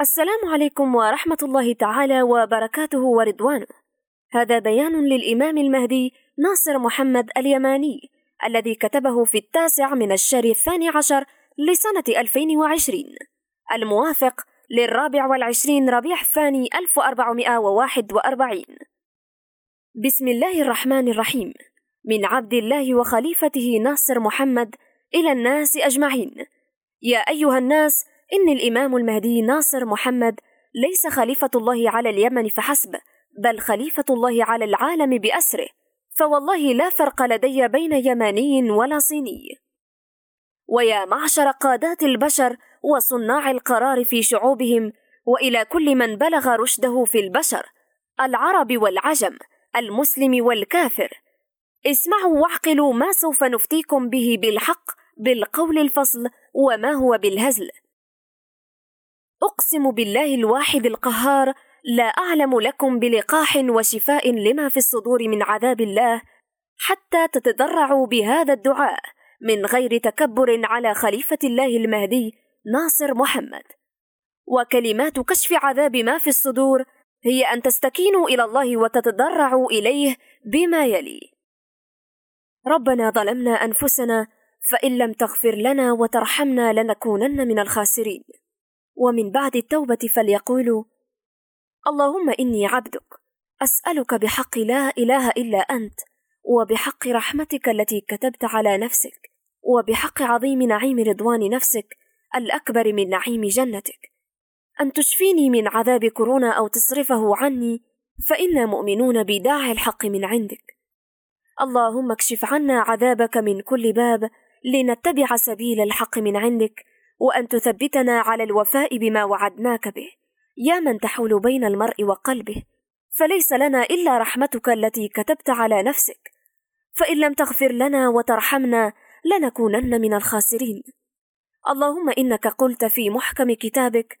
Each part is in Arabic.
السلام عليكم ورحمة الله تعالى وبركاته ورضوانه. هذا بيان للإمام المهدي ناصر محمد اليماني الذي كتبه في التاسع من الشهر الثاني عشر لسنة 2020 الموافق للرابع والعشرين ربيع الثاني 1441 بسم الله الرحمن الرحيم. من عبد الله وخليفته ناصر محمد إلى الناس أجمعين. يا أيها الناس إن الإمام المهدي ناصر محمد ليس خليفة الله على اليمن فحسب بل خليفة الله على العالم بأسره فوالله لا فرق لدي بين يماني ولا صيني. ويا معشر قادات البشر وصناع القرار في شعوبهم وإلى كل من بلغ رشده في البشر العرب والعجم المسلم والكافر. اسمعوا واعقلوا ما سوف نفتيكم به بالحق بالقول الفصل وما هو بالهزل. أقسم بالله الواحد القهار لا أعلم لكم بلقاح وشفاء لما في الصدور من عذاب الله حتى تتضرعوا بهذا الدعاء من غير تكبر على خليفة الله المهدي ناصر محمد. وكلمات كشف عذاب ما في الصدور هي أن تستكينوا إلى الله وتتضرعوا إليه بما يلي. ربنا ظلمنا أنفسنا فإن لم تغفر لنا وترحمنا لنكونن من الخاسرين. ومن بعد التوبة فليقولوا اللهم إني عبدك أسألك بحق لا إله إلا أنت وبحق رحمتك التي كتبت على نفسك وبحق عظيم نعيم رضوان نفسك الأكبر من نعيم جنتك. أن تشفيني من عذاب كورونا أو تصرفه عني فإنا مؤمنون بداعي الحق من عندك. اللهم اكشف عنا عذابك من كل باب لنتبع سبيل الحق من عندك وأن تثبتنا على الوفاء بما وعدناك به. يا من تحول بين المرء وقلبه فليس لنا إلا رحمتك التي كتبت على نفسك. فإن لم تغفر لنا وترحمنا لنكونن من الخاسرين. اللهم إنك قلت في محكم كتابك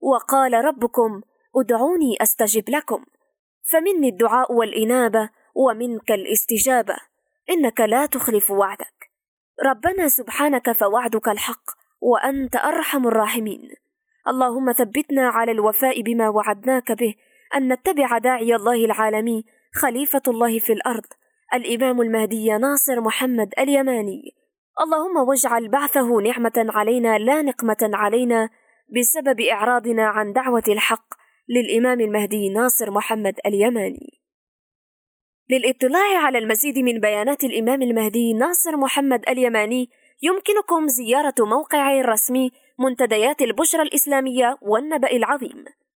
وقال ربكم ادعوني أستجب لكم فمني الدعاء والإنابة ومنك الاستجابة. إنك لا تخلف وعدك. ربنا سبحانك فوعدك الحق. وأنت أرحم الراحمين. اللهم ثبتنا على الوفاء بما وعدناك به أن نتبع داعي الله العالمي خليفة الله في الأرض الإمام المهدي ناصر محمد اليماني. اللهم واجعل بعثه نعمة علينا لا نقمة علينا بسبب إعراضنا عن دعوة الحق للإمام المهدي ناصر محمد اليماني. للإطلاع على المزيد من بيانات الإمام المهدي ناصر محمد اليماني يمكنكم زيارة موقعه الرسمي منتديات البشرى الإسلامية والنبأ العظيم.